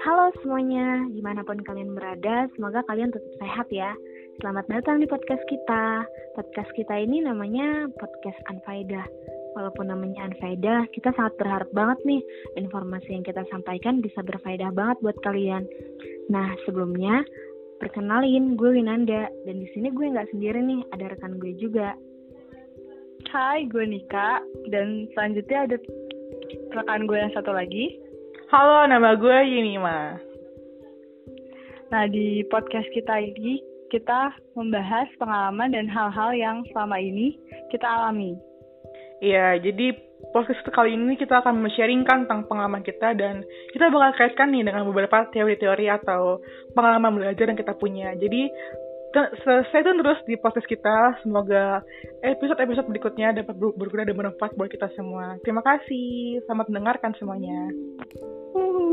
Halo semuanya, di mana pun kalian berada, semoga kalian tetap sehat ya. Selamat datang di podcast kita. Podcast kita ini namanya Podcast Anfaedah. Walaupun namanya Anfaedah, kita sangat berharap banget nih informasi yang kita sampaikan bisa berfaedah banget buat kalian. Nah, sebelumnya, perkenalin gue Winanda, dan di sini gue nggak sendiri nih, ada rekan gue juga. Hai, gue Nika, dan selanjutnya ada rekan gue yang satu lagi. Halo, nama gue Yunima. Nah, di podcast kita ini kita membahas pengalaman dan hal-hal yang selama ini kita alami. Iya, jadi podcast kali ini kita akan men-sharingkan tentang pengalaman kita dan kita bakal kaitkan nih dengan beberapa teori-teori atau pengalaman belajar yang kita punya. Jadi stay tune terus di podcast kita. Semoga episode-episode berikutnya dapat berguna dan bermanfaat buat kita semua. Terima kasih. Selamat mendengarkan semuanya. Uh.